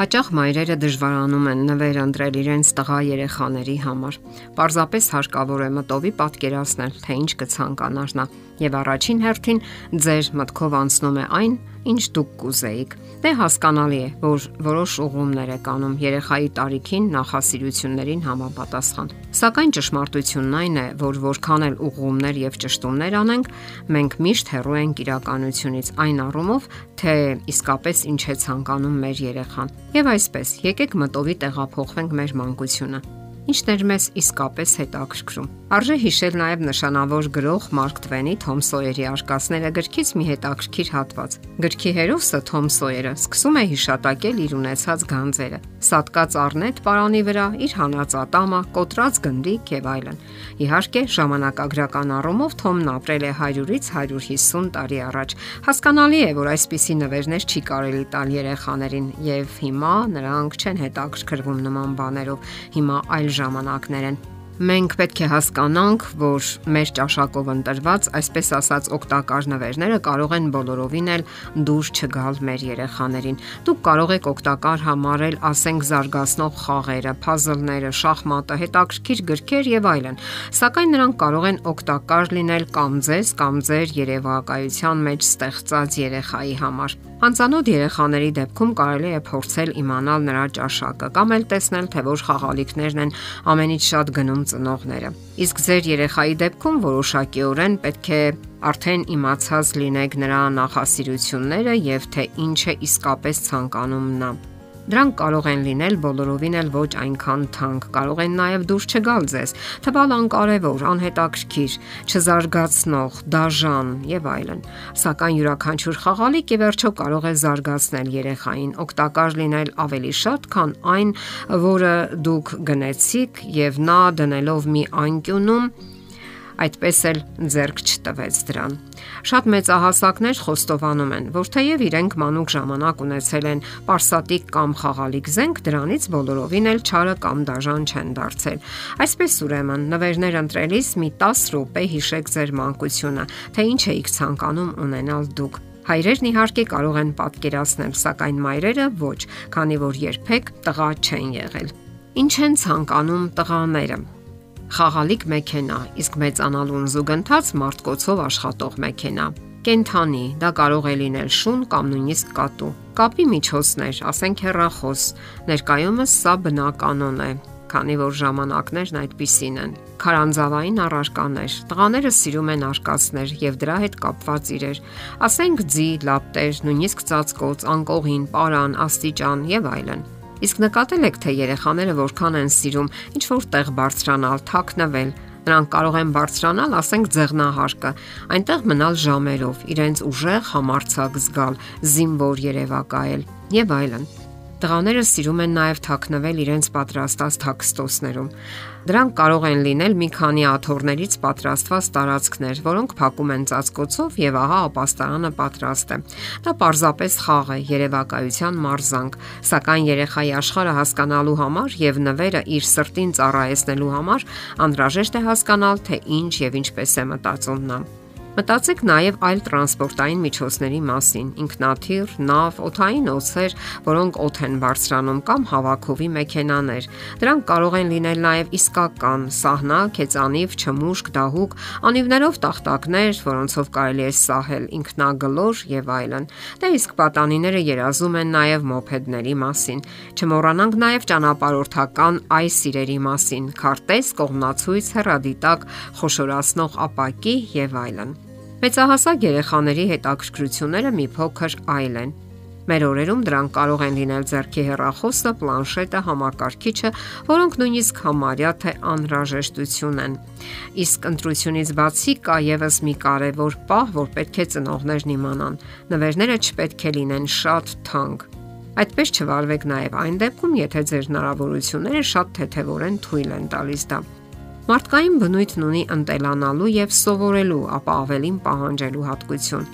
Հաճախ մայրերը դժվարանում են նվեր ընտրել իրենց տղա երեխաների համար։ Պարզապես հարկավոր է մտովի պատկերացնել, թե ինչ կցանկանար նա, եւ առաջին հերթին ձեր մտքով անցնում է այն, ինչ դուք կուզեիք։ Դե հասկանալի է, որ որոշ ուղումներ եք անում երեխայի տարիքին նախասիրություններին համապատասխան։ Սակայն ճշմարտությունն այն է, որ որքան էլ ուղումներ եւ ճշտումներ անենք, մենք միշտ հեռու ենք իրականությունից այն առումով, թե իսկապես ինչ է ցանկանում մեր երեխան։ Եվ այսպես, եկեք մտովի տեղափոխվենք մեր մանկությունը ինչն էր մեզ իսկապես հետաքրքրում։ Արժե հիշել նաև նշանավոր գրող Մարկ Տվենի Թոմ Սոյերի արկածները գրքից մի հետաքրքիր հատված։ Գրքի հերոսը Թոմ Սոյերը սկսում է հիշատակել իր ունեցած գանձերը։ Սատկած առնետ պարանի վրա իր հանած ատամը, կոտրած գնդիկ եւ այլն։ Իհարկե, ժամանակագրական առումով Թոմն ապրել է 100-ից 150 տարի առաջ։ Հասկանալի է, որ այսպիսի նվերներ չի կարելի տալ երեխաներին եւ հիմա նրանք չեն հետաքրքրվում նման բաներով։ Հիմա այլ ժամանակներ են։ Մենք պետք է հասկանանք, որ մեր ճաշակով ընտրված, այսպես ասած, օգտակար նվերները կարող են բոլորովին էլ դուրս չգալ մեր երեխաներին։ Դուք կարող եք օգտակար համարել, ասենք, զարգացնող խաղերը, փազլները, շախմատը, հետաքրքիր գրքեր եւ այլն։ Սակայն նրանք կարող են օգտակար լինել կամ ձեզ, կամ ձեր երևակայության մեջ ստեղծած երեխայի համար։ Անծանոթ երեխաների դեպքում կարելի է փորձել իմանալ նրա ճաշակը կամ էլ տեսնել, թե որ խաղալիքներն են ամենից շատ գնում ծնողները։ Իսկ ձեր երեխայի դեպքում որոշակիորեն պետք է արդեն իմացած լինեք նրա նախասիրությունները եւ թե ինչ է իսկապես ցանկանում նա։ Դրանք կարող են լինել բոլորովին էլ ոչ այնքան թանկ, կարող են նաև դուրս չգալ ձեզ, թվալ անկարևոր, անհետաքրքիր, չզարգացնող, դաժան եւ այլն։ Սակայն յուրաքանչյուր խաղալիք ի վերջո կարող է զարգացնել երեխային, օգտակար լինել ավելի շատ, քան այն, որը դուք գնեցիք եւ նա դնելով մի անկյունում այդպես էլ ձեռք չտվեց դրան։ Շատ մեծահասակներ խոստովանում են, որ թեև իրենք մանուկ ժամանակ ունեցել են պարսատիկ կամ խաղալիք զենք, դրանից բոլորովին էլ չարը կամ դաժան չեն դարձել։ Այսպես ուրեմն, նվերներ ընտրելիս մի 10 րոպե հիշեք ձեր մանկությունը, թե ինչ էիք ցանկանում ունենալ դուք։ Հայրերն իհարկե կարող են պատկերացնել, սակայն մայրերը ոչ, քանի որ երբեք տղա չեն եղել։ Ինչ են ցանկանում տղաները խաղալիք մեքենա, իսկ մեծանալուն զուգընթաց մարդկոցով աշխատող մեքենա։ Կենթանի, դա կարող է լինել շուն կամ նույնիսկ կատու։ Կապի միջոցներ, ասենք հեռախոս, ներկայումս սա բնականon է, քանի որ ժամանակներն այդպիսին են։ Քարանձավային առարկաներ։ Տղաները սիրում են արկածներ եւ դրա հետ կապված իրեր։ Ասենք ձի, լապտեր, նույնիսկ ծածկոց, անկողին, պարան, աստիճան եւ այլն։ Իսկ նկատել եք, թե երեխաները որքան են սիրում ինչ որ տեղ բարձրանալ, թաքնվել։ Նրանք կարող են բարձրանալ, ասենք ձեղնահարկը, այնտեղ մնալ ժամերով, իրենց ուժեղ համարցակ զգալ, զինվոր երևակայել եւ այլն։ Տղաները սիրում են նաև թաքնվել իրենց պատրաստած թաքստոսներում։ Դրանք կարող են լինել մի քանի աթոռներից պատրաստված տարածքներ, որոնք փակում են ծածկոցով եւ ահա ապաստարանը պատրաստ է։ Դա պարզապես խաղ է, երևակայության մարզանք, սակայն երեխայի աշխարհը հասկանալու համար եւ նվերը իր սրտին ծառայեցնելու համար անհրաժեշտ է հասկանալ, թե ինչ եւ ինչպես է մտածում նա։ Մտածեք նաև այլ տրանսպորտային միջոցների մասին՝ ինքնաթիռ, նավ, օթային օձեր, որոնք օդ են բարձրանում կամ հավաքովի մեքենաներ։ Դրանք կարող են լինել նաև իսկական սահնակ, հեծանիվ, չմուշկ, դահուկ, անիվներով տախտակներ, որոնցով կարելի է սահել ինքնագլոր եւ այլն։ Դե իսկ պատանիները երազում են նաև մոփեդների մասին։ Չմոռանանք նաև ճանապարհորդական այս սիրերի մասին՝ քարտեզ, կողմնացույց, հեռադիտակ, խոշորացնող ապակի եւ այլն։ Մեծահասակ երեխաների հետաքրքրությունները մի փոքր այլ են։ Մեր օրերում դրանք կարող են լինել ձեռքի հեռախոսը, պլանշետը, համակարգիչը, որոնք նույնիսկ համարյա թե անհրաժեշտություն են։ Իսկ ընտրությունից բացի կա եւս մի կարևոր պահ, որ պետք է ծնողներն իմանան։ Նվերները չպետք է լինեն շատ թանկ։ Այդպես չվարվեք նաև այն դեպքում, եթե ձեր հնարավորությունները շատ թեթևորեն թույլ են տալիս դա։ Մարդկային բնույթն ունի ընտելանալու եւ սովորելու, ապա ավելին պահանջելու հատկություն։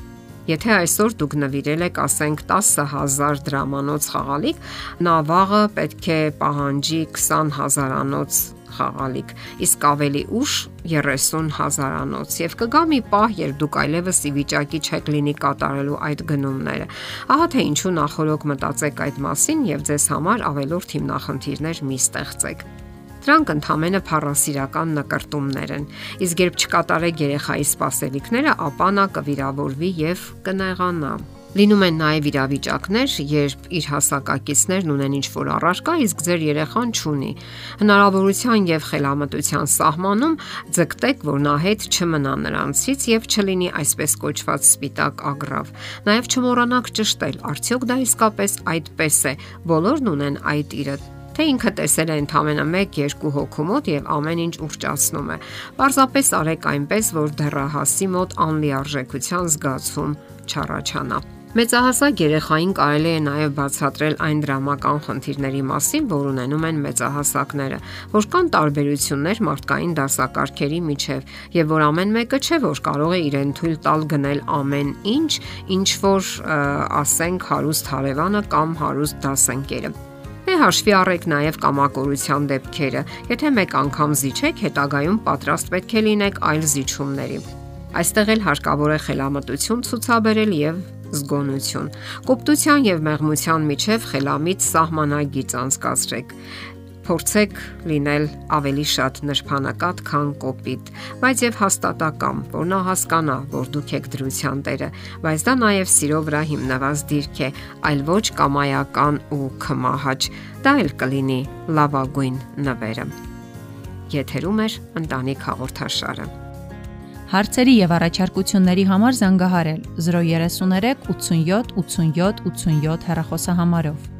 Եթե այսօր դուք նվիրել եք, ասենք 10000 դրամանոց խաղալիք, նա վաղը պետք է պահանջի 20000-անոց խաղալիք, իսկ ավելի ուշ 30 հազարանոց եւ կգա մի պահ, երբ դուք այլևս ի վիճակի չեք լինի կատարելու այդ գնումները։ Ահա թե ինչու նախորոք մտածեք այդ մասին եւ ձեզ համար ավելորդ հիմնախնդիրներ մի ստեղծեք։ Դրանք ընդհանրապես փառասիրական նկարտումներ են։ Իսկ երբ չկատարեք երեխայի սպասելիքները, ապա նա կվիրավորվի եւ կնեղանա։ Լինում են նաև իրավիճակներ, երբ իր հասակակիցներն ունեն ինչ-որ առարկա, իսկ ձեր երեխան չունի։ Հնարավորության եւ խելամտության սահմանում ձգտեք, որ նա հետ չմնա նրանցից եւ չլինի այսպես կոչված սպիտակ ագրավ։ Նաև չմոռանաք ճշտել, արդյոք դա իսկապես այդպես է։ Բոլորն ունեն այդ իրը թե ինքը տեսել է ընդամենը 1-2 հոգու մոտ եւ ամեն ինչ ուրճացնում է։ Պարզապես արեք այնպես, որ դեռահասի մոտ անլիարժեքության զգացում չառաջանա։ Մեծահասակ երեխային կարելի է նաև բացատրել այն դրամական խնդիրների մասին, որ ունենում են մեծահասակները, որ կան տարբերություններ մարդկային դասակարգերի միջև եւ որ ամեն մեկը չէ որ կարող է իրեն թույլ տալ գնել ամեն ինչ, ինչ որ ասենք հարուստ հարևանը կամ հարուստ դասընկերը։ հաշվի առեք նաև կամակորության դեպքերը։ Եթե մեկ անգամ զիջեք, հետագայում պատրաստ պետք է լինեք այլ զիջումների։ Այստեղ էլ հարկավոր է խելամտություն ցուցաբերել եւ զգոնություն։ Կոպտության եւ մեղմության միջև խելամիտ սահմանագիծ անցկացրեք փորձեք լինել ավելի շատ նրբանակատ, քան կոպիտ, բայց եւ հաստատակամ, որ նա հասկանա, որ դուք եք դրության տերը, բայց դա նաեւ սիրո վրա հիմնված դիրք է, այլ ոչ կամայական ու քմահաճ։ Դա էլ կլինի լավագույն նվերը։ Եթերում է ընտանիք հաղորդաշարը։ Հարցերի եւ առաջարկությունների համար զանգահարել 033 87 87 87 հեռախոսահամարով։